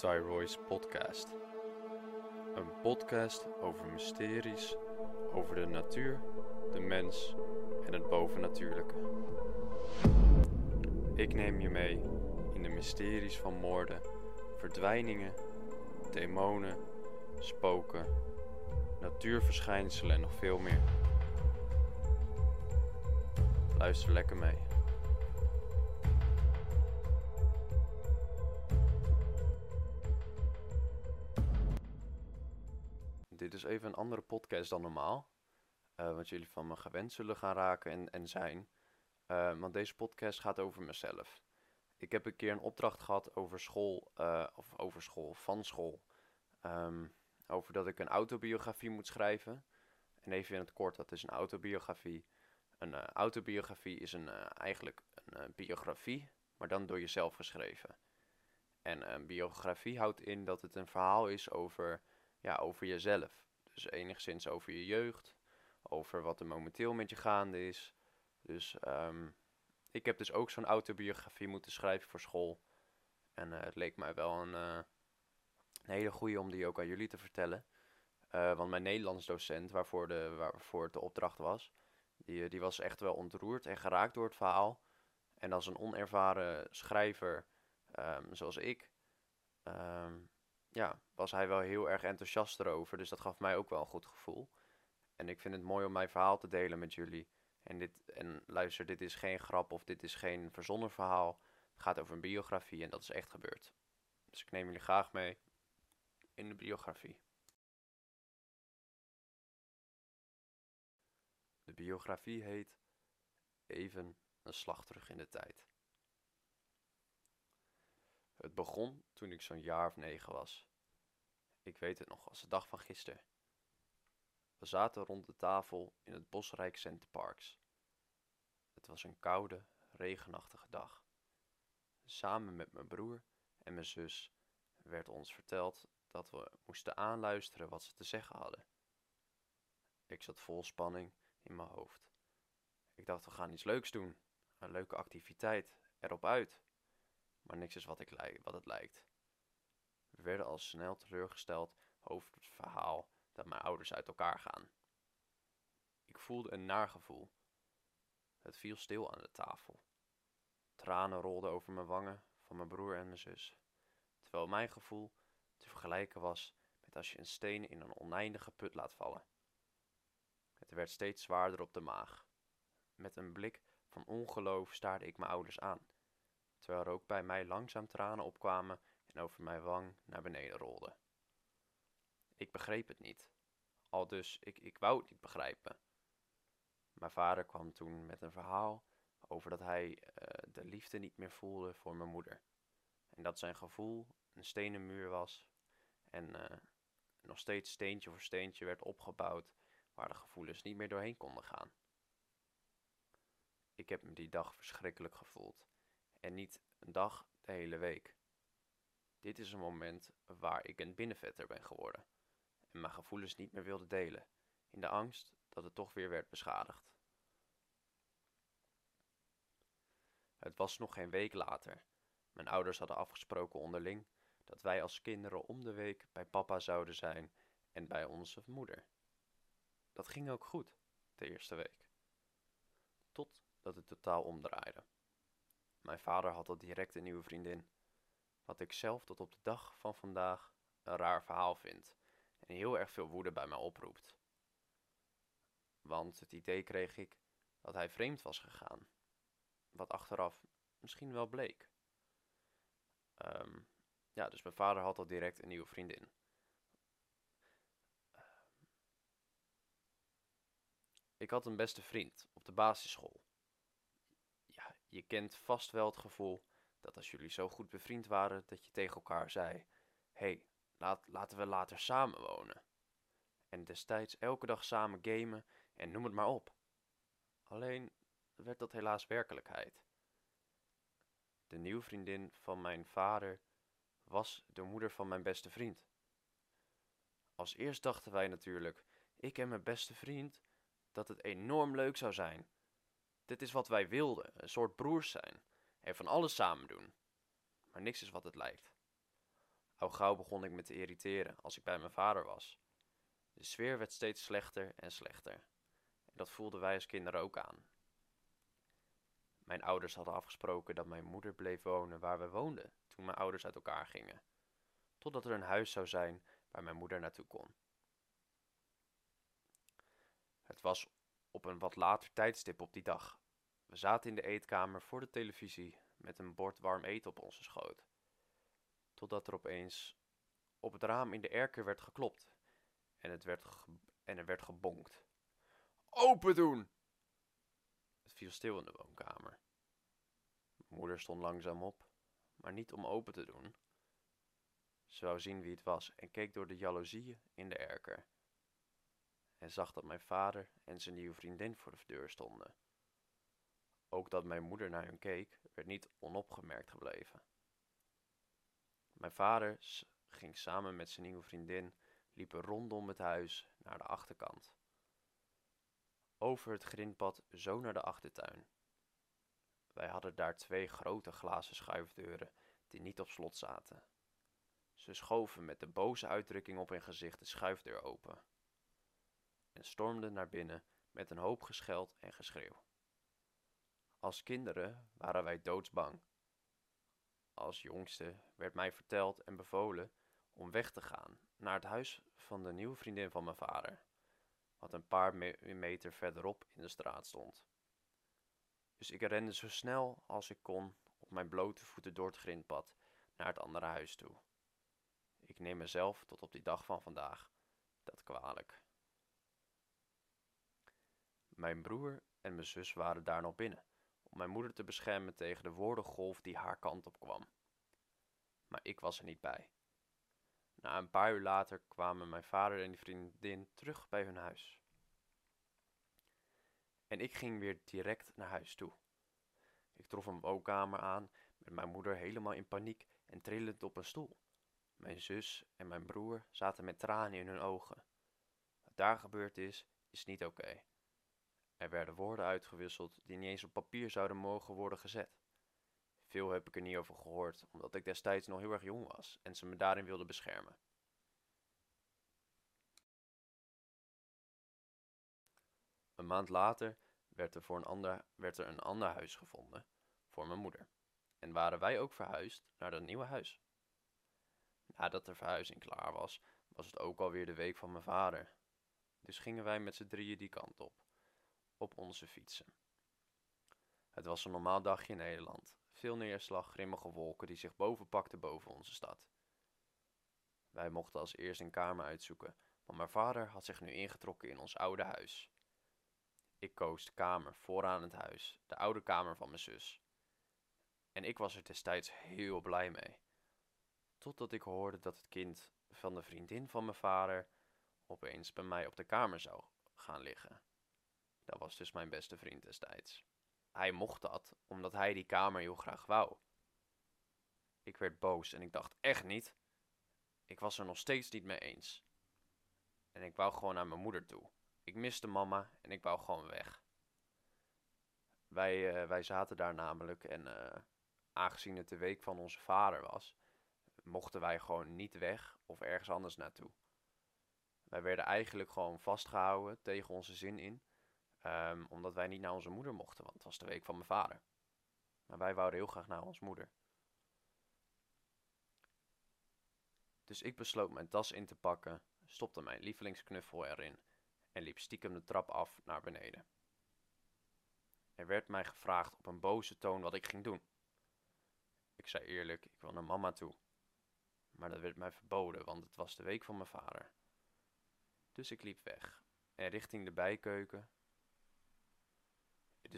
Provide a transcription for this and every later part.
Tyroy's Podcast. Een podcast over mysteries, over de natuur, de mens en het bovennatuurlijke. Ik neem je mee in de mysteries van moorden, verdwijningen, demonen, spoken, natuurverschijnselen en nog veel meer. Luister lekker mee. Even een andere podcast dan normaal. eh, wat jullie van me gewend zullen gaan raken en, en zijn. Eh, want deze podcast gaat over mezelf. Ik heb een keer een opdracht gehad over school, eh, of over school, van school. Ehm, over dat ik een autobiografie moet schrijven. En even in het kort, dat is een autobiografie. Een autobiografie is een, eigenlijk een biografie, maar dan door jezelf geschreven. En een biografie houdt in dat het een verhaal is over, ja, over jezelf. Dus enigszins over je jeugd, over wat er momenteel met je gaande is. Dus ehm, ik heb dus ook zo'n autobiografie moeten schrijven voor school. En eh, het leek mij wel een, eh, hele goede om die ook aan jullie te vertellen. Eh, want mijn Nederlands docent, waarvoor, de, waarvoor het de opdracht was, die, die was echt wel ontroerd en geraakt door het verhaal. En als een onervaren schrijver, ehm, zoals ik, ehm, ja, was hij wel heel erg enthousiast erover. Dus dat gaf mij ook wel een goed gevoel. En ik vind het mooi om mijn verhaal te delen met jullie. En, dit, en luister, dit is geen grap of dit is geen verzonnen verhaal. Het gaat over een biografie en dat is echt gebeurd. Dus ik neem jullie graag mee in de biografie. De biografie heet Even een slag terug in de tijd. Het begon toen ik zo'n jaar of negen was. Ik weet het nog als de dag van gisteren. We zaten rond de tafel in het bosrijk Center Parks. Het was een koude, regenachtige dag. Samen met mijn broer en mijn zus werd ons verteld dat we moesten aanluisteren wat ze te zeggen hadden. Ik zat vol spanning in mijn hoofd. Ik dacht, we gaan iets leuks doen. Een leuke activiteit, erop uit. Maar niks is wat, ik wat het lijkt. We werden al snel teleurgesteld over het verhaal dat mijn ouders uit elkaar gaan. Ik voelde een naar gevoel. Het viel stil aan de tafel. Tranen rolden over mijn wangen van mijn broer en mijn zus, terwijl mijn gevoel te vergelijken was met als je een steen in een oneindige put laat vallen. Het werd steeds zwaarder op de maag. Met een blik van ongeloof staarde ik mijn ouders aan, terwijl er ook bij mij langzaam tranen opkwamen en over mijn wang naar beneden rolden. Ik begreep het niet. Al dus, ik, ik wou het niet begrijpen. Mijn vader kwam toen met een verhaal over dat hij eh, de liefde niet meer voelde voor mijn moeder. En dat zijn gevoel een stenen muur was en eh, nog steeds steentje voor steentje werd opgebouwd waar de gevoelens niet meer doorheen konden gaan. Ik heb me die dag verschrikkelijk gevoeld. En niet een dag, de hele week. Dit is een moment waar ik een binnenvetter ben geworden en mijn gevoelens niet meer wilde delen, in de angst dat het toch weer werd beschadigd. Het was nog geen week later. Mijn ouders hadden afgesproken onderling dat wij als kinderen om de week bij papa zouden zijn en bij onze moeder. Dat ging ook goed, de eerste week. Totdat het totaal omdraaide. Mijn vader had al direct een nieuwe vriendin, wat ik zelf tot op de dag van vandaag een raar verhaal vind en heel erg veel woede bij mij oproept. Want het idee kreeg ik dat hij vreemd was gegaan, wat achteraf misschien wel bleek. Ehm, ja, dus mijn vader had al direct een nieuwe vriendin. Ik had een beste vriend op de basisschool. Je kent vast wel het gevoel dat als jullie zo goed bevriend waren dat je tegen elkaar zei: hey, laat, laten we later samen wonen. En destijds elke dag samen gamen en noem het maar op. Alleen werd dat helaas werkelijkheid. De nieuwe vriendin van mijn vader was de moeder van mijn beste vriend. Als eerst dachten wij natuurlijk, ik en mijn beste vriend, dat het enorm leuk zou zijn. Dit is wat wij wilden, een soort broers zijn en van alles samen doen. Maar niks is wat het lijkt. Al gauw begon ik me te irriteren als ik bij mijn vader was. De sfeer werd steeds slechter en slechter. En dat voelden wij als kinderen ook aan. Mijn ouders hadden afgesproken dat mijn moeder bleef wonen waar we woonden toen mijn ouders uit elkaar gingen, totdat er een huis zou zijn waar mijn moeder naartoe kon. Het was op een wat later tijdstip op die dag. We zaten in de eetkamer voor de televisie met een bord warm eten op onze schoot. Totdat er opeens op het raam in de erker werd geklopt en, het werd en er werd gebonkt. Open doen! Het viel stil in de woonkamer. Mijn moeder stond langzaam op, maar niet om open te doen. Ze wou zien wie het was en keek door de jaloezieën in de erker. En zag dat mijn vader en zijn nieuwe vriendin voor de deur stonden. Ook dat mijn moeder naar hun keek, werd niet onopgemerkt gebleven. Mijn vader ging samen met zijn nieuwe vriendin liepen rondom het huis naar de achterkant. Over het grindpad zo naar de achtertuin. Wij hadden daar twee grote glazen schuifdeuren die niet op slot zaten. Ze schoven met de boze uitdrukking op hun gezicht de schuifdeur open en stormden naar binnen met een hoop gescheld en geschreeuw. Als kinderen waren wij doodsbang. Als jongste werd mij verteld en bevolen om weg te gaan naar het huis van de nieuwe vriendin van mijn vader, wat een paar meter verderop in de straat stond. Dus ik rende zo snel als ik kon op mijn blote voeten door het grindpad naar het andere huis toe. Ik neem mezelf tot op die dag van vandaag dat kwalijk. Mijn broer en mijn zus waren daar nog binnen, om mijn moeder te beschermen tegen de woordengolf die haar kant op kwam. Maar ik was er niet bij. Na een paar uur later kwamen mijn vader en die vriendin terug bij hun huis. En ik ging weer direct naar huis toe. Ik trof een woonkamer aan met mijn moeder helemaal in paniek en trillend op een stoel. Mijn zus en mijn broer zaten met tranen in hun ogen. Wat daar gebeurd is, is niet oké. Er werden woorden uitgewisseld die niet eens op papier zouden mogen worden gezet. Veel heb ik er niet over gehoord, omdat ik destijds nog heel erg jong was en ze me daarin wilden beschermen. Een maand later werd er, voor een ander, werd er een ander huis gevonden voor mijn moeder. En waren wij ook verhuisd naar dat nieuwe huis. Nadat de verhuizing klaar was, was het ook alweer de week van mijn vader. Dus gingen wij met z'n drieën die kant op, op onze fietsen. Het was een normaal dagje in Nederland. Veel neerslag, grimmige wolken die zich bovenpakten boven onze stad. Wij mochten als eerst een kamer uitzoeken, want mijn vader had zich nu ingetrokken in ons oude huis. Ik koos de kamer vooraan het huis, de oude kamer van mijn zus. En ik was er destijds heel blij mee. Totdat ik hoorde dat het kind van de vriendin van mijn vader opeens bij mij op de kamer zou gaan liggen. Dat was dus mijn beste vriend destijds. Hij mocht dat, omdat hij die kamer heel graag wou. Ik werd boos en ik dacht echt niet. Ik was er nog steeds niet mee eens. En ik wou gewoon naar mijn moeder toe. Ik miste mama en ik wou gewoon weg. Wij, uh, wij zaten daar namelijk en uh, aangezien het de week van onze vader was, mochten wij gewoon niet weg of ergens anders naartoe. Wij werden eigenlijk gewoon vastgehouden tegen onze zin in, um, omdat wij niet naar onze moeder mochten, want het was de week van mijn vader. Maar wij wouden heel graag naar onze moeder. Dus ik besloot mijn tas in te pakken, stopte mijn lievelingsknuffel erin en liep stiekem de trap af naar beneden. Er werd mij gevraagd op een boze toon wat ik ging doen. Ik zei eerlijk, ik wil naar mama toe. Maar dat werd mij verboden, want het was de week van mijn vader. Dus ik liep weg en richting de bijkeuken.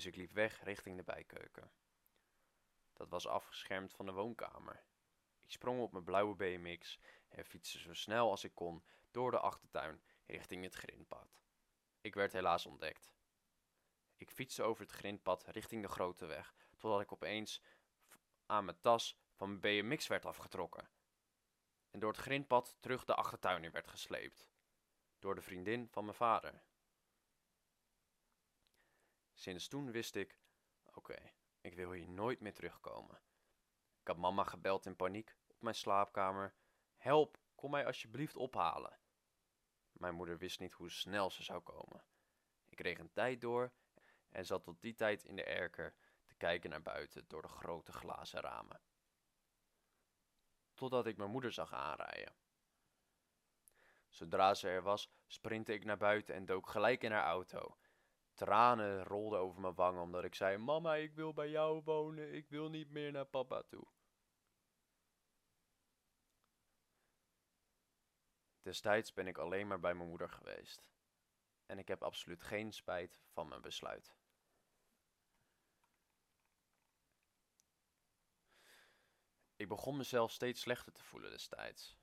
Dus ik liep weg richting de bijkeuken. Dat was afgeschermd van de woonkamer. Ik sprong op mijn blauwe BMX en fietste zo snel als ik kon door de achtertuin richting het grindpad. Ik werd helaas ontdekt. Ik fietste over het grindpad richting de grote weg, totdat ik opeens aan mijn tas van mijn BMX werd afgetrokken. En door het grindpad terug de achtertuin in werd gesleept. Door de vriendin van mijn vader. Sinds toen wist ik, oké, ik wil hier nooit meer terugkomen. Ik had mama gebeld in paniek op mijn slaapkamer Help, kom mij alsjeblieft ophalen. Mijn moeder wist niet hoe snel ze zou komen. Ik kreeg een tijd door en zat tot die tijd in de erker te kijken naar buiten door de grote glazen ramen. Totdat ik mijn moeder zag aanrijden. Zodra ze er was, sprintte ik naar buiten en dook gelijk in haar auto. Tranen rolden over mijn wangen omdat ik zei: Mama, ik wil bij jou wonen, ik wil niet meer naar papa toe. Destijds ben ik alleen maar bij mijn moeder geweest. En ik heb absoluut geen spijt van mijn besluit. Ik begon mezelf steeds slechter te voelen destijds.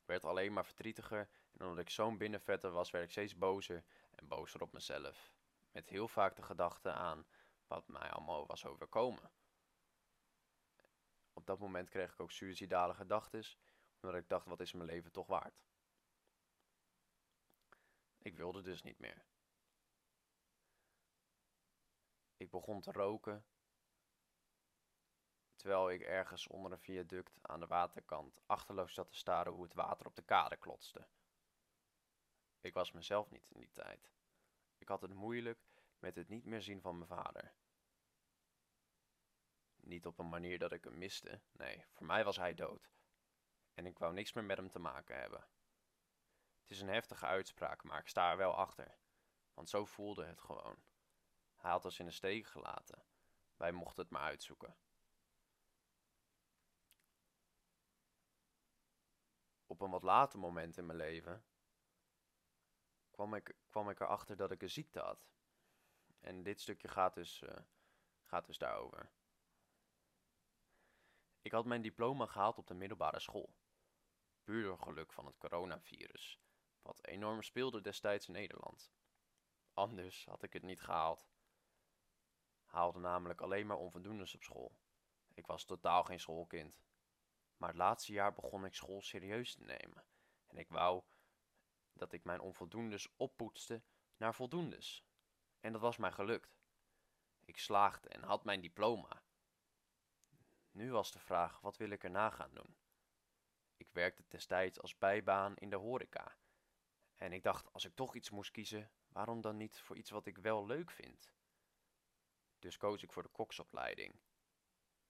Ik werd alleen maar verdrietiger en omdat ik zo'n binnenvetter was, werd ik steeds bozer en bozer op mezelf. Met heel vaak de gedachte aan wat mij allemaal was overkomen. Op dat moment kreeg ik ook suïcidale gedachten, omdat ik dacht, wat is mijn leven toch waard? Ik wilde dus niet meer. Ik begon te roken, terwijl ik ergens onder een viaduct aan de waterkant achterloos zat te staren hoe het water op de kade klotste. Ik was mezelf niet in die tijd. Ik had het moeilijk met het niet meer zien van mijn vader. Niet op een manier dat ik hem miste, nee, voor mij was hij dood. En ik wou niks meer met hem te maken hebben. Het is een heftige uitspraak, maar ik sta er wel achter. Want zo voelde het gewoon. Hij had ons in de steek gelaten. Wij mochten het maar uitzoeken. Op een wat later moment in mijn leven kwam ik, kwam ik erachter dat ik een ziekte had. En dit stukje gaat dus, uh, gaat dus daarover. Ik had mijn diploma gehaald op de middelbare school. Puur door geluk van het coronavirus, wat enorm speelde destijds in Nederland. Anders had ik het niet gehaald. Haalde namelijk alleen maar onvoldoendes op school. Ik was totaal geen schoolkind. Maar het laatste jaar begon ik school serieus te nemen. En ik wou dat ik mijn onvoldoendes oppoetste naar voldoendes. En dat was mij gelukt. Ik slaagde en had mijn diploma. Nu was de vraag, wat wil ik erna gaan doen? Ik werkte destijds als bijbaan in de horeca. En ik dacht, als ik toch iets moest kiezen, waarom dan niet voor iets wat ik wel leuk vind? Dus koos ik voor de koksopleiding.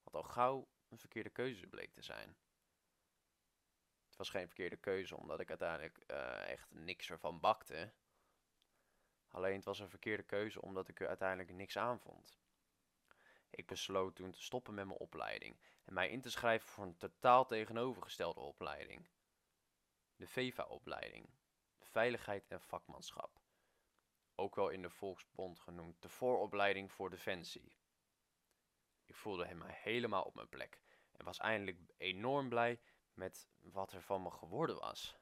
Wat al gauw een verkeerde keuze bleek te zijn. Was geen verkeerde keuze, omdat ik uiteindelijk uh, echt niks ervan bakte. Alleen het was een verkeerde keuze omdat ik er uiteindelijk niks aan vond. Ik besloot toen te stoppen met mijn opleiding en mij in te schrijven voor een totaal tegenovergestelde opleiding. De VEVA-opleiding, Veiligheid en Vakmanschap. Ook wel in de Volksbond genoemd de vooropleiding voor Defensie. Ik voelde hem helemaal op mijn plek en was eindelijk enorm blij met wat er van me geworden was.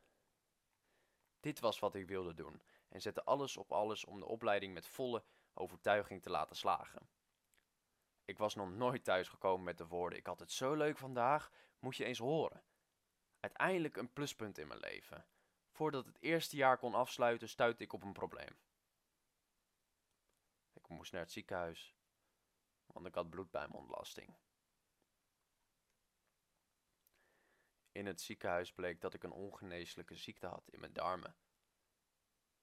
Dit was wat ik wilde doen en zette alles op alles om de opleiding met volle overtuiging te laten slagen. Ik was nog nooit thuisgekomen met de woorden: Ik had het zo leuk vandaag, moet je eens horen. Uiteindelijk een pluspunt in mijn leven. Voordat het eerste jaar kon afsluiten, stuitte ik op een probleem. Ik moest naar het ziekenhuis, want ik had bloed bij mijn ontlasting. In het ziekenhuis bleek dat ik een ongeneeslijke ziekte had in mijn darmen.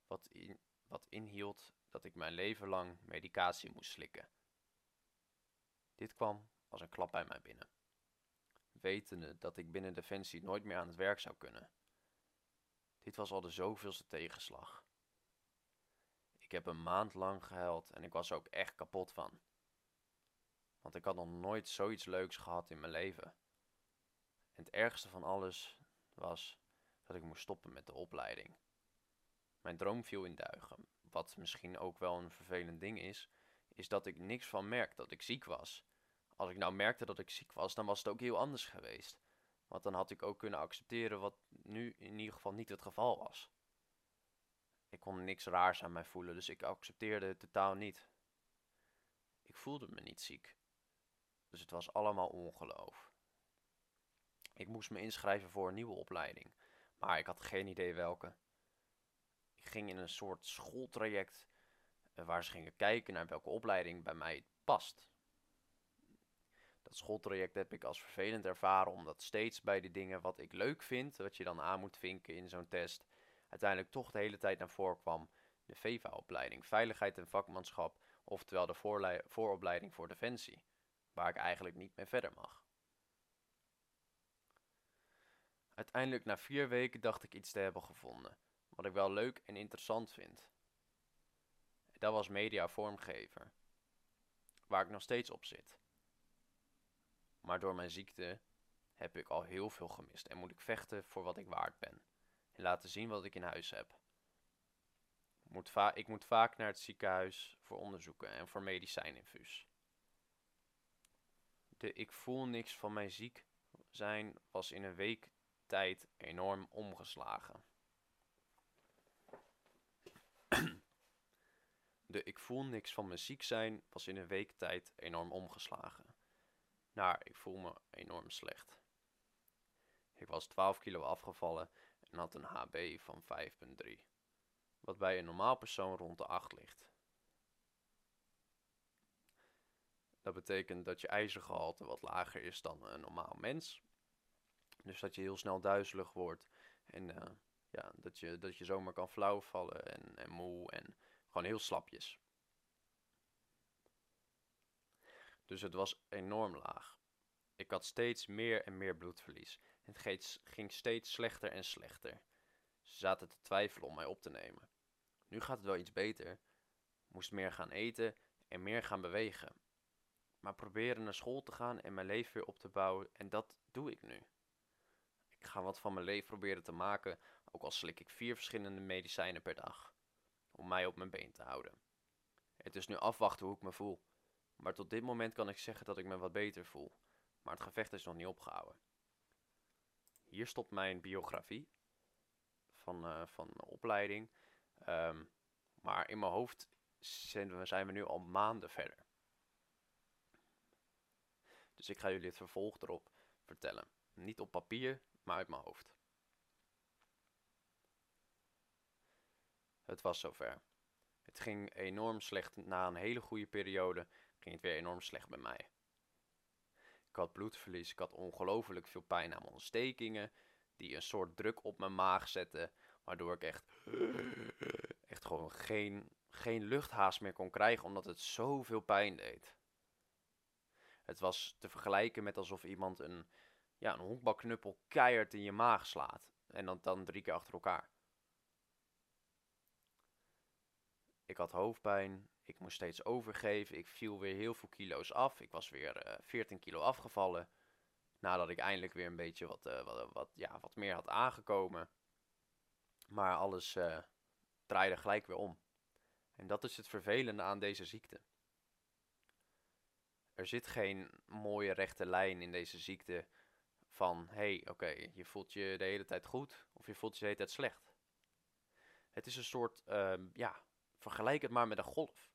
Wat, in, wat inhield dat ik mijn leven lang medicatie moest slikken. Dit kwam als een klap bij mij binnen. Wetende dat ik binnen Defensie nooit meer aan het werk zou kunnen. Dit was al de zoveelste tegenslag. Ik heb een maand lang gehuild en ik was er ook echt kapot van. Want ik had nog nooit zoiets leuks gehad in mijn leven. Het ergste van alles was dat ik moest stoppen met de opleiding. Mijn droom viel in duigen. Wat misschien ook wel een vervelend ding is, is dat ik niks van merk dat ik ziek was. Als ik nou merkte dat ik ziek was, dan was het ook heel anders geweest. Want dan had ik ook kunnen accepteren wat nu in ieder geval niet het geval was. Ik kon niks raars aan mij voelen, dus ik accepteerde het totaal niet. Ik voelde me niet ziek. Dus het was allemaal ongeloof. Ik moest me inschrijven voor een nieuwe opleiding, maar ik had geen idee welke. Ik ging in een soort schooltraject eh, waar ze gingen kijken naar welke opleiding bij mij past. Dat schooltraject heb ik als vervelend ervaren, omdat steeds bij de dingen wat ik leuk vind, wat je dan aan moet vinken in zo'n test, uiteindelijk toch de hele tijd naar voren kwam. De VEVA-opleiding, Veiligheid en Vakmanschap, oftewel de vooropleiding voor Defensie, waar ik eigenlijk niet mee verder mag. Uiteindelijk na vier weken dacht ik iets te hebben gevonden, wat ik wel leuk en interessant vind. Dat was media vormgever, waar ik nog steeds op zit. Maar door mijn ziekte heb ik al heel veel gemist en moet ik vechten voor wat ik waard ben en laten zien wat ik in huis heb. Moet ik moet vaak naar het ziekenhuis voor onderzoeken en voor medicijninfuus. De ik voel niks van mijn ziek zijn was in een week tijd enorm omgeslagen. De ik voel niks van mijn ziek zijn was in een week tijd enorm omgeslagen. Naar ik voel me enorm slecht. Ik was 12 kilo afgevallen en had een HB van 5,3, wat bij een normaal persoon rond de 8 ligt. Dat betekent dat je ijzergehalte wat lager is dan een normaal mens. Dus dat je heel snel duizelig wordt en uh, ja, dat, je, dat je zomaar kan flauwvallen en, en moe en gewoon heel slapjes. Dus het was enorm laag. Ik had steeds meer en meer bloedverlies. Het ging steeds slechter en slechter. Ze zaten te twijfelen om mij op te nemen. Nu gaat het wel iets beter. Moest meer gaan eten en meer gaan bewegen. Maar proberen naar school te gaan en mijn leven weer op te bouwen en dat doe ik nu. Ik ga wat van mijn leven proberen te maken, ook al slik ik vier verschillende medicijnen per dag. Om mij op mijn been te houden. Het is nu afwachten hoe ik me voel. Maar tot dit moment kan ik zeggen dat ik me wat beter voel. Maar het gevecht is nog niet opgehouden. Hier stopt mijn biografie van, uh, van opleiding. Ehm, maar in mijn hoofd zijn we, zijn we nu al maanden verder. Dus ik ga jullie het vervolg erop vertellen. Niet op papier, maar uit mijn hoofd. Het was zover. Het ging enorm slecht. Na een hele goede periode ging het weer enorm slecht bij mij. Ik had bloedverlies, ik had ongelooflijk veel pijn aan mijn ontstekingen, die een soort druk op mijn maag zetten, waardoor ik echt, echt gewoon geen, geen luchthaast meer kon krijgen, omdat het zoveel pijn deed. Het was te vergelijken met alsof iemand een, ja, een honkbalknuppel keihard in je maag slaat. En dan, dan drie keer achter elkaar. Ik had hoofdpijn. Ik moest steeds overgeven. Ik viel weer heel veel kilo's af. Ik was weer uh, eh, 14 kilo afgevallen. Nadat ik eindelijk weer een beetje wat, uh, wat, wat, ja, wat meer had aangekomen. Maar alles uh, draaide gelijk weer om. En dat is het vervelende aan deze ziekte. Er zit geen mooie rechte lijn in deze ziekte van hé, hey, oké, je voelt je de hele tijd goed of je voelt je de hele tijd slecht. Het is een soort, uh, ja, vergelijk het maar met een golf.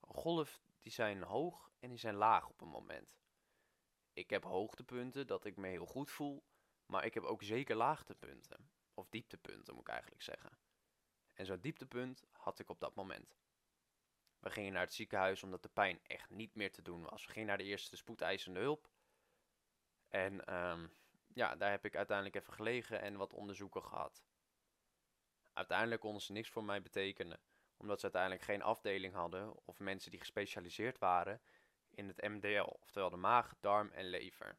Een golf, die zijn hoog en die zijn laag op een moment. Ik heb hoogtepunten dat ik me heel goed voel, maar ik heb ook zeker laagtepunten. Of dieptepunten moet ik eigenlijk zeggen. En zo'n dieptepunt had ik op dat moment. We gingen naar het ziekenhuis omdat de pijn echt niet meer te doen was. We gingen naar de eerste spoedeisende hulp. En um, ja, daar heb ik uiteindelijk even gelegen en wat onderzoeken gehad. Uiteindelijk konden ze niks voor mij betekenen, omdat ze uiteindelijk geen afdeling hadden of mensen die gespecialiseerd waren in het MDL, oftewel de maag, darm en lever.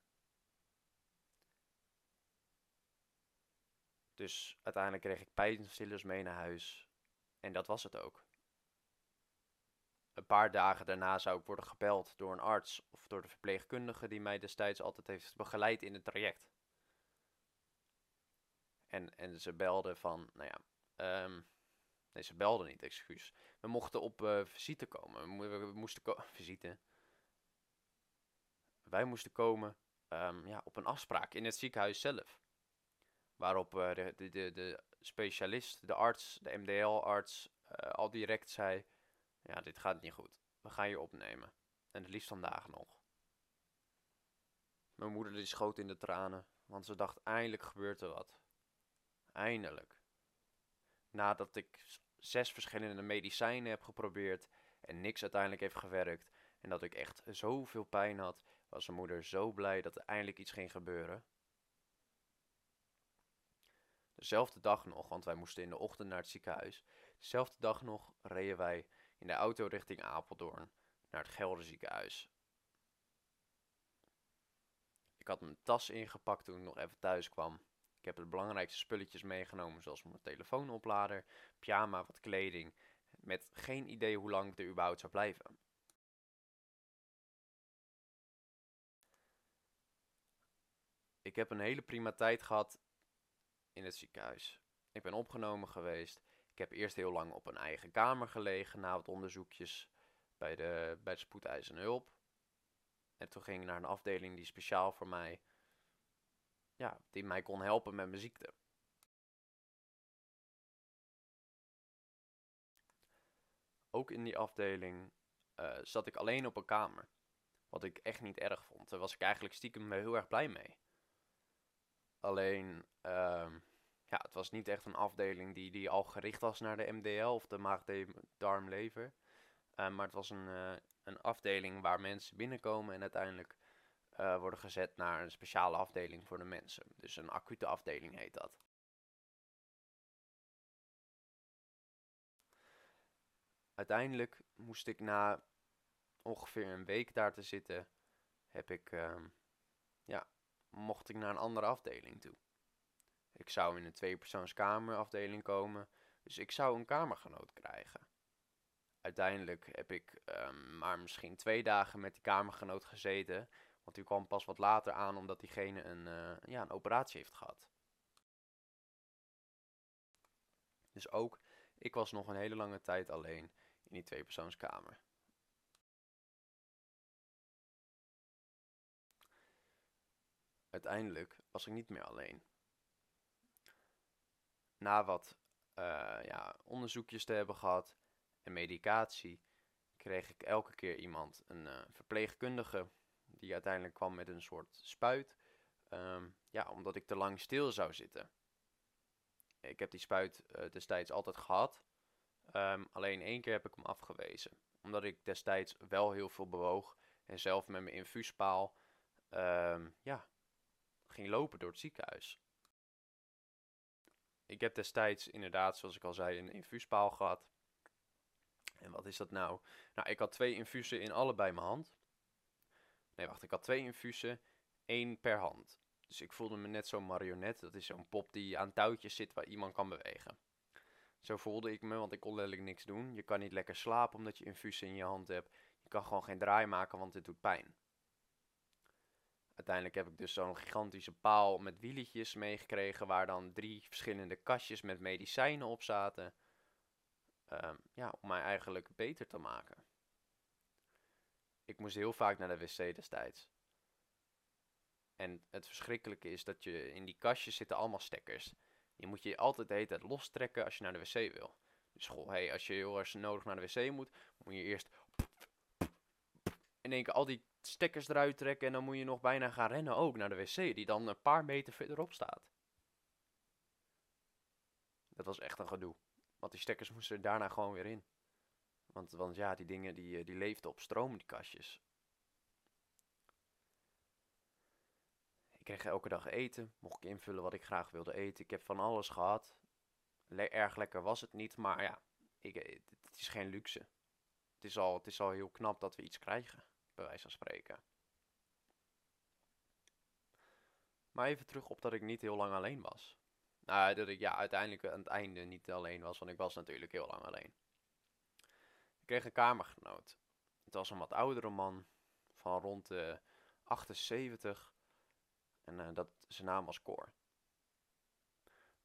Dus uiteindelijk kreeg ik pijnstillers mee naar huis en dat was het ook. Een paar dagen daarna zou ik worden gebeld door een arts of door de verpleegkundige die mij destijds altijd heeft begeleid in het traject. En, en ze belden van, nou ja, um, nee, ze belden niet, excuus. We mochten op uh, visite komen. We, moesten visite. Wij moesten komen um, ja, op een afspraak in het ziekenhuis zelf. Waarop uh, de, de, de, specialist, de arts, de MDL-arts, uh, al direct zei ja, dit gaat niet goed. We gaan je opnemen. En het liefst vandaag nog. Mijn moeder die schoot in de tranen, want ze dacht eindelijk gebeurt er wat. Eindelijk. Nadat ik zes verschillende medicijnen heb geprobeerd en niks uiteindelijk heeft gewerkt en dat ik echt zoveel pijn had, was mijn moeder zo blij dat er eindelijk iets ging gebeuren. Dezelfde dag nog, want wij moesten in de ochtend naar het ziekenhuis. Dezelfde dag nog reden wij in de auto richting Apeldoorn naar het Gelder ziekenhuis. Ik had mijn tas ingepakt toen ik nog even thuis kwam. Ik heb de belangrijkste spulletjes meegenomen, zoals mijn telefoonoplader, pyjama, wat kleding, met geen idee hoe lang ik er überhaupt zou blijven. Ik heb een hele prima tijd gehad in het ziekenhuis. Ik ben opgenomen geweest. Ik heb eerst heel lang op een eigen kamer gelegen na wat onderzoekjes bij de, bij de spoedeisende hulp. En toen ging ik naar een afdeling die speciaal voor mij, ja, die mij kon helpen met mijn ziekte. Ook in die afdeling uh, zat ik alleen op een kamer. Wat ik echt niet erg vond. Daar was ik eigenlijk stiekem heel erg blij mee. Alleen, uh, ja, het was niet echt een afdeling die, die al gericht was naar de MDL of de maag-darm-lever. Uh, maar het was een, uh, een afdeling waar mensen binnenkomen en uiteindelijk uh, worden gezet naar een speciale afdeling voor de mensen. Dus een acute afdeling heet dat. Uiteindelijk moest ik na ongeveer een week daar te zitten, heb ik, ehm, ja, mocht ik naar een andere afdeling toe. Ik zou in een tweepersoonskamerafdeling komen, dus ik zou een kamergenoot krijgen. Uiteindelijk heb ik um, maar misschien twee dagen met die kamergenoot gezeten, want die kwam pas wat later aan omdat diegene een, uh, ja, een operatie heeft gehad. Dus ook, ik was nog een hele lange tijd alleen in die tweepersoonskamer. Uiteindelijk was ik niet meer alleen. Na wat uh, ja, onderzoekjes te hebben gehad en medicatie, kreeg ik elke keer iemand, een uh, verpleegkundige, die uiteindelijk kwam met een soort spuit. Um, ja, omdat ik te lang stil zou zitten. Ik heb die spuit uh, destijds altijd gehad. Um, alleen één keer heb ik hem afgewezen. Omdat ik destijds wel heel veel bewoog en zelf met mijn infuuspaal um, ja, ging lopen door het ziekenhuis. Ik heb destijds inderdaad, zoals ik al zei, een infuuspaal gehad. En wat is dat nou? Nou, ik had twee infusen in allebei mijn hand. Nee, wacht, ik had twee infusen, één per hand. Dus ik voelde me net zo'n marionet. Dat is zo'n pop die aan touwtjes zit waar iemand kan bewegen. Zo voelde ik me, want ik kon letterlijk niks doen. Je kan niet lekker slapen omdat je infusen in je hand hebt. Je kan gewoon geen draai maken, want dit doet pijn. Uiteindelijk heb ik dus zo'n gigantische paal met wieltjes meegekregen, waar dan drie verschillende kastjes met medicijnen op zaten. Um, ja, om mij eigenlijk beter te maken. Ik moest heel vaak naar de wc destijds. En het verschrikkelijke is dat je in die kastjes zitten allemaal stekkers. Die moet je altijd de hele tijd lostrekken als je naar de wc wil. Dus goh, hey, als je heel erg nodig naar de wc moet, moet je eerst in één keer al die stekkers eruit trekken en dan moet je nog bijna gaan rennen ook naar de wc, die dan een paar meter verderop staat. Dat was echt een gedoe. Want die stekkers moesten er daarna gewoon weer in. Want, want ja, die dingen die, eh, die leefden op stroom, die kastjes. Ik kreeg elke dag eten, mocht ik invullen wat ik graag wilde eten. Ik heb van alles gehad. erg lekker was het niet, maar ja, ik, eh, het is geen luxe. Het is, al, het is al heel knap dat we iets krijgen bij wijze van spreken. Maar even terug op dat ik niet heel lang alleen was. Nou, dat ik ja, uiteindelijk aan het einde niet alleen was, want ik was natuurlijk heel lang alleen. Ik kreeg een kamergenoot. Het was een wat oudere man van rond de 78 en uh, dat, zijn naam was Cor.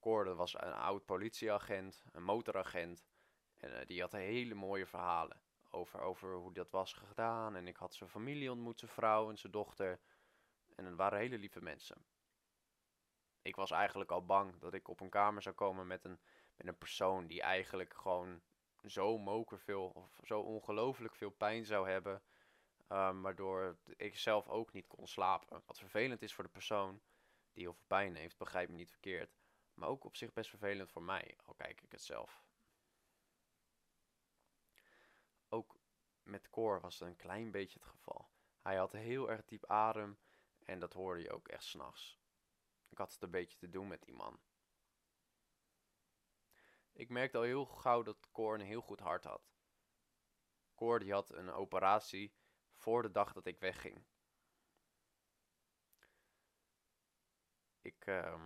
Cor dat was een oud politieagent, een motoragent en uh, die had hele mooie verhalen over, over hoe dat was gedaan. En ik had zijn familie ontmoet, zijn vrouw en zijn dochter. En het waren hele lieve mensen. Ik was eigenlijk al bang dat ik op een kamer zou komen met een, met een persoon die eigenlijk gewoon zo moker veel, of zo ongelooflijk veel pijn zou hebben. Um, waardoor ik zelf ook niet kon slapen. Wat vervelend is voor de persoon die heel veel pijn heeft, begrijp me niet verkeerd. Maar ook op zich best vervelend voor mij, al kijk ik het zelf ook met Cor was het een klein beetje het geval. Hij had heel erg diep adem en dat hoorde je ook echt s'nachts. Ik had het een beetje te doen met die man. Ik merkte al heel gauw dat Cor een heel goed hart had. Cor die had een operatie voor de dag dat ik wegging. Ik, uh,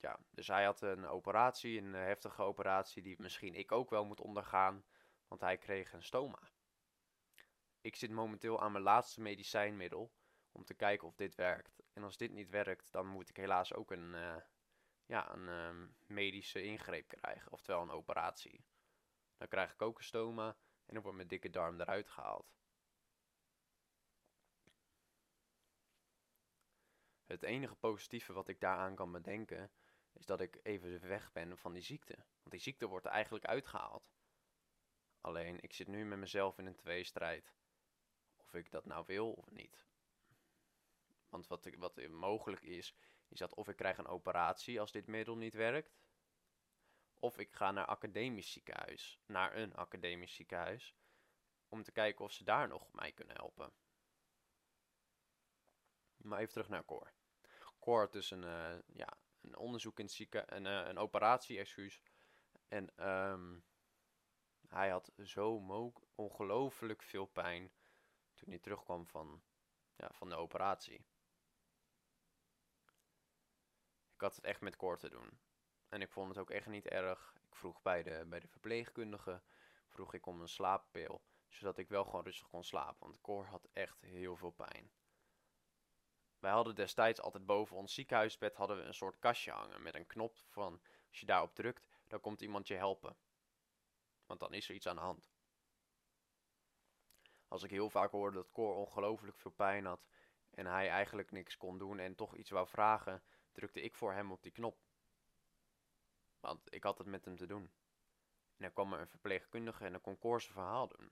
ja, dus hij had een operatie, een heftige operatie die misschien ik ook wel moet ondergaan, want hij kreeg een stoma. Ik zit momenteel aan mijn laatste medicijnmiddel om te kijken of dit werkt. En als dit niet werkt, dan moet ik helaas ook een, uh, ja, een uh, medische ingreep krijgen, oftewel een operatie. Dan krijg ik ook een stoma en dan wordt mijn dikke darm eruit gehaald. Het enige positieve wat ik daaraan kan bedenken is dat ik even weg ben van die ziekte. Want die ziekte wordt er eigenlijk uitgehaald. Alleen ik zit nu met mezelf in een tweestrijd. Of ik dat nou wil of niet. Want wat, wat mogelijk is, is dat of ik krijg een operatie als dit middel niet werkt. Of ik ga naar academisch ziekenhuis, naar een academisch ziekenhuis, om te kijken of ze daar nog mij kunnen helpen. Maar even terug naar Cor. Cor had dus een, uh, ja, een onderzoek in het ziekenhuis, een, uh, een operatie, excuus. En um, hij had zo ongelooflijk veel pijn hij terugkwam van, ja, van de operatie. Ik had het echt met Cor te doen. En ik vond het ook echt niet erg. Ik vroeg bij de, bij de verpleegkundige vroeg ik om een slaappil. Zodat ik wel gewoon rustig kon slapen. Want Cor had echt heel veel pijn. Wij hadden destijds altijd boven ons ziekenhuisbed hadden we een soort kastje hangen. Met een knop van als je daarop drukt, dan komt iemand je helpen. Want dan is er iets aan de hand. Als ik heel vaak hoorde dat Cor ongelooflijk veel pijn had en hij eigenlijk niks kon doen en toch iets wou vragen, drukte ik voor hem op die knop. Want ik had het met hem te doen. En dan kwam er een verpleegkundige en dan kon verhaal doen.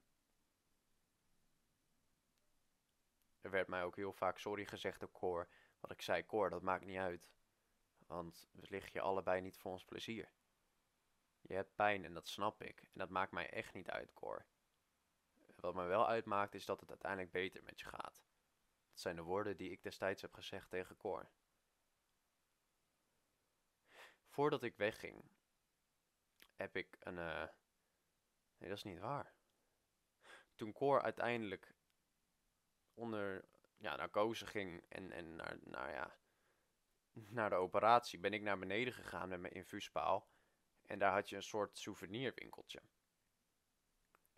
Er werd mij ook heel vaak sorry gezegd door Cor. Wat ik zei, Cor, dat maakt niet uit. Want we liggen je allebei niet voor ons plezier. Je hebt pijn en dat snap ik. En dat maakt mij echt niet uit, Cor. Wat mij wel uitmaakt is dat het uiteindelijk beter met je gaat. Dat zijn de woorden die ik destijds heb gezegd tegen Cor. Voordat ik wegging, heb ik een. Uh... Nee, dat is niet waar. Toen Cor uiteindelijk onder ja, narcose ging en, en naar, naar, ja, naar de operatie, ben ik naar beneden gegaan met mijn infuuspaal. En daar had je een soort souvenirwinkeltje.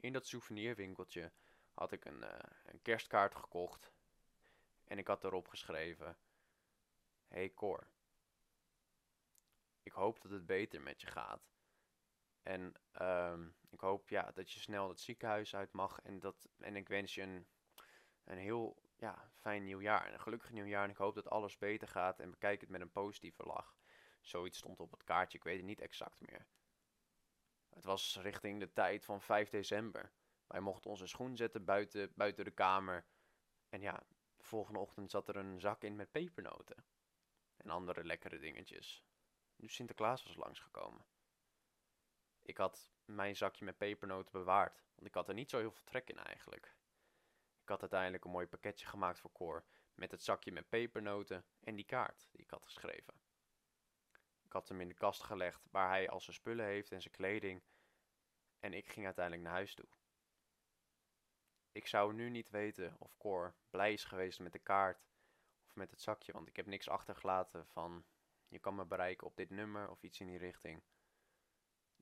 In dat souvenirwinkeltje had ik een, uh, een kerstkaart gekocht. En ik had erop geschreven: Hey Cor, ik hoop dat het beter met je gaat. En um, ik hoop ja, dat je snel het ziekenhuis uit mag. En, dat, en ik wens je een, een heel ja, fijn nieuwjaar. En een gelukkig nieuwjaar. En ik hoop dat alles beter gaat. En bekijk het met een positieve lach. Zoiets stond op het kaartje. Ik weet het niet exact meer. Het was richting de tijd van 5 december. Wij mochten onze schoen zetten buiten, buiten de kamer. En ja, de volgende ochtend zat er een zak in met pepernoten. En andere lekkere dingetjes. Nu Sinterklaas was langsgekomen. Ik had mijn zakje met pepernoten bewaard, want ik had er niet zo heel veel trek in eigenlijk. Ik had uiteindelijk een mooi pakketje gemaakt voor Cor met het zakje met pepernoten en die kaart die ik had geschreven. Had hem in de kast gelegd waar hij al zijn spullen heeft en zijn kleding en ik ging uiteindelijk naar huis toe. Ik zou nu niet weten of Cor blij is geweest met de kaart of met het zakje, want ik heb niks achtergelaten van je kan me bereiken op dit nummer of iets in die richting.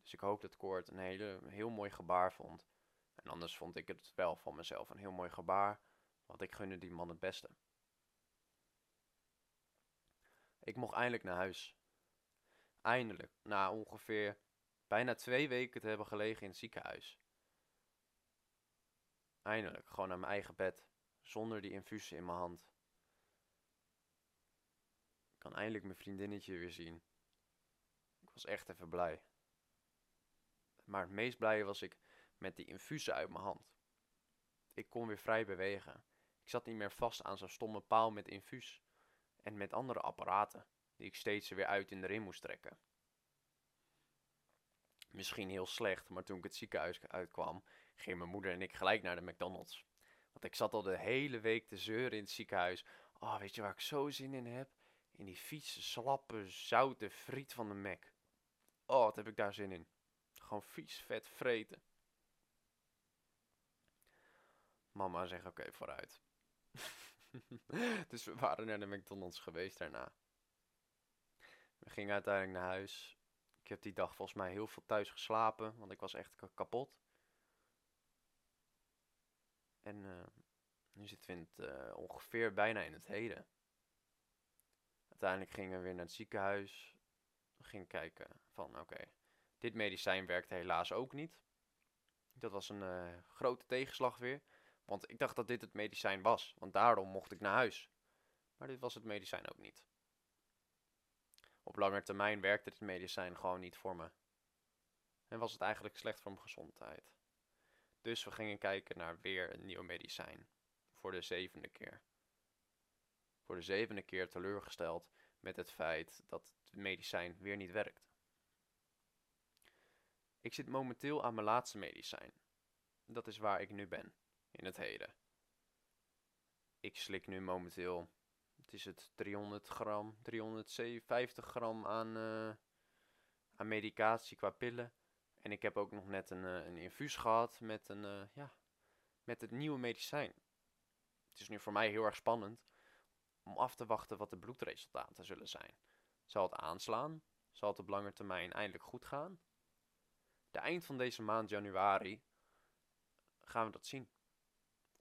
Dus ik hoop dat Cor het een hele, heel mooi gebaar vond. En anders vond ik het wel van mezelf een heel mooi gebaar, want ik gunde die man het beste. Ik mocht eindelijk naar huis. Eindelijk, na ongeveer bijna twee weken te hebben gelegen in het ziekenhuis. Eindelijk, gewoon naar mijn eigen bed, zonder die infusie in mijn hand kan eindelijk mijn vriendinnetje weer zien. Ik was echt even blij. Maar het meest blij was ik met die infusen uit mijn hand. Ik kon weer vrij bewegen. Ik zat niet meer vast aan zo'n stomme paal met infuus. En met andere apparaten, die ik steeds weer uit en erin moest trekken. Misschien heel slecht, maar toen ik het ziekenhuis uitkwam, gingen mijn moeder en ik gelijk naar de McDonald's. Want ik zat al de hele week te zeuren in het ziekenhuis. Oh, weet je waar ik zo zin in heb? In die vieze, slappe, zoute friet van de Mac. Oh, wat heb ik daar zin in. Gewoon vies, vet vreten. Mama zegt oké, vooruit. dus we waren naar de McDonald's geweest daarna. We gingen uiteindelijk naar huis. Ik heb die dag volgens mij heel veel thuis geslapen, want ik was echt kapot. En uh, nu zitten we het, uh, ongeveer bijna in het heden. Uiteindelijk gingen we weer naar het ziekenhuis. We gingen kijken van oké, dit medicijn werkte helaas ook niet. Dat was een uh, grote tegenslag weer. Want ik dacht dat dit het medicijn was, want daarom mocht ik naar huis. Maar dit was het medicijn ook niet. Op lange termijn werkte dit medicijn gewoon niet voor me. En was het eigenlijk slecht voor mijn gezondheid. Dus we gingen kijken naar weer een nieuw medicijn. Voor de zevende keer. Voor de zevende keer teleurgesteld met het feit dat het medicijn weer niet werkt. Ik zit momenteel aan mijn laatste medicijn. Dat is waar ik nu ben in het heden. Ik slik nu momenteel, is het 300 gram, 350 gram aan, uh, aan medicatie qua pillen. En ik heb ook nog net een, uh, een infuus gehad met, een, uh, ja, met het nieuwe medicijn. Het is nu voor mij heel erg spannend om af te wachten wat de bloedresultaten zullen zijn. Zal het aanslaan? Zal het op lange termijn eindelijk goed gaan? De eind van deze maand januari gaan we dat zien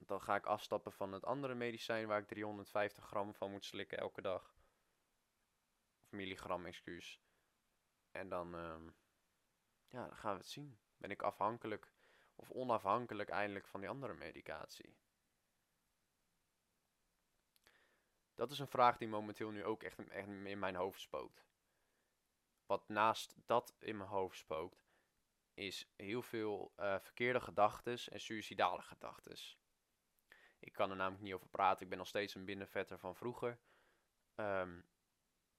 dan ga ik afstappen van het andere medicijn waar ik 350 gram van moet slikken elke dag. Of milligram, excuus. En dan, uh, ja, dan gaan we het zien. Ben ik afhankelijk of onafhankelijk eindelijk van die andere medicatie? Dat is een vraag die momenteel nu ook echt, echt in mijn hoofd spookt. Wat naast dat in mijn hoofd spookt, is heel veel uh, verkeerde gedachten en suïcidale gedachten. Ik kan er namelijk niet over praten. Ik ben nog steeds een binnenvetter van vroeger. Ehm,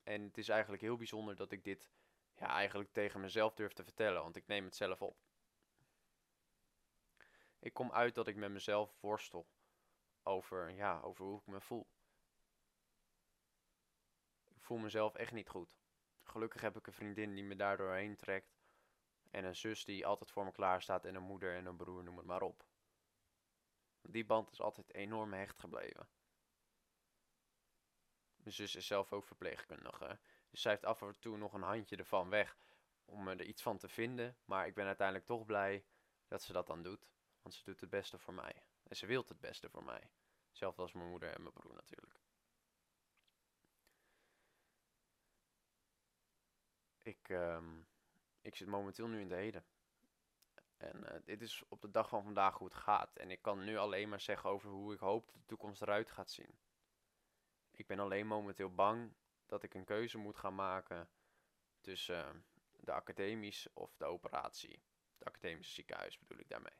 en het is eigenlijk heel bijzonder dat ik dit ja, eigenlijk tegen mezelf durf te vertellen, want ik neem het zelf op. Ik kom uit dat ik met mezelf worstel over, ja, over hoe ik me voel. Ik voel mezelf echt niet goed. Gelukkig heb ik een vriendin die me daardoor heen trekt. En een zus die altijd voor me klaar staat. En een moeder en een broer, noem het maar op. Die band is altijd enorm hecht gebleven. Mijn zus is zelf ook verpleegkundige. Dus zij heeft af en toe nog een handje ervan weg om er iets van te vinden. Maar ik ben uiteindelijk toch blij dat ze dat dan doet. Want ze doet het beste voor mij. En ze wil het beste voor mij. Zelfs als mijn moeder en mijn broer natuurlijk. Ik, um, ik zit momenteel nu in de heden. En uh, dit is op de dag van vandaag hoe het gaat. En ik kan nu alleen maar zeggen over hoe ik hoop dat de toekomst eruit gaat zien. Ik ben alleen momenteel bang dat ik een keuze moet gaan maken tussen uh, de academisch of de operatie. De academische ziekenhuis bedoel ik daarmee.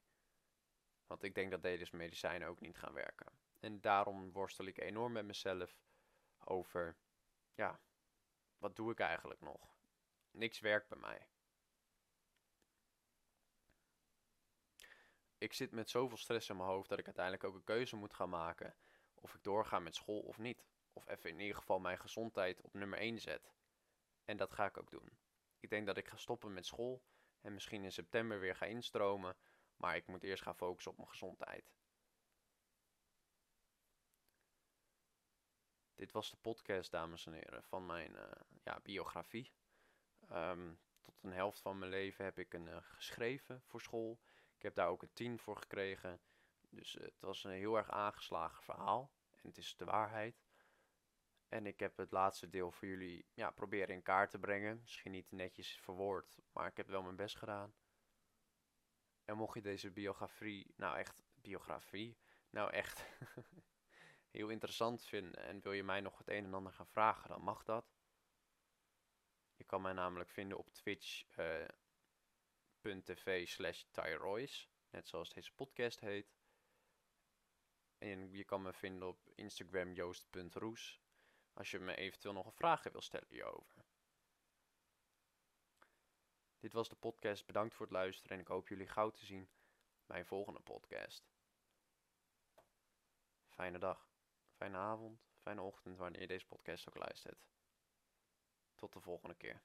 Want ik denk dat deze medicijnen ook niet gaan werken. En daarom worstel ik enorm met mezelf over, ja, wat doe ik eigenlijk nog? Niks werkt bij mij. Ik zit met zoveel stress in mijn hoofd dat ik uiteindelijk ook een keuze moet gaan maken. Of ik doorga met school of niet. Of even in ieder geval mijn gezondheid op nummer 1 zet. En dat ga ik ook doen. Ik denk dat ik ga stoppen met school en misschien in september weer ga instromen. Maar ik moet eerst gaan focussen op mijn gezondheid. Dit was de podcast, dames en heren, van mijn uh, ja, biografie. Um, tot een helft van mijn leven heb ik een uh, geschreven voor school. Ik heb daar ook een 10 voor gekregen. Dus het was een heel erg aangeslagen verhaal. En het is de waarheid. En ik heb het laatste deel voor jullie ja, proberen in kaart te brengen. Misschien niet netjes verwoord, maar ik heb wel mijn best gedaan. En mocht je deze biografie, nou echt, biografie, nou echt heel interessant vinden en wil je mij nog het een en ander gaan vragen, dan mag dat. Je kan mij namelijk vinden op Twitch, uh, twitch.tv slash tyroys. Net zoals deze podcast heet. En je kan me vinden op Instagram joost.roes. Als je me eventueel nog een vraag wil stellen hierover. Dit was de podcast. Bedankt voor het luisteren en ik hoop jullie gauw te zien bij een volgende podcast. fijne dag, fijne avond, fijne ochtend wanneer je deze podcast ook luistert. Tot de volgende keer.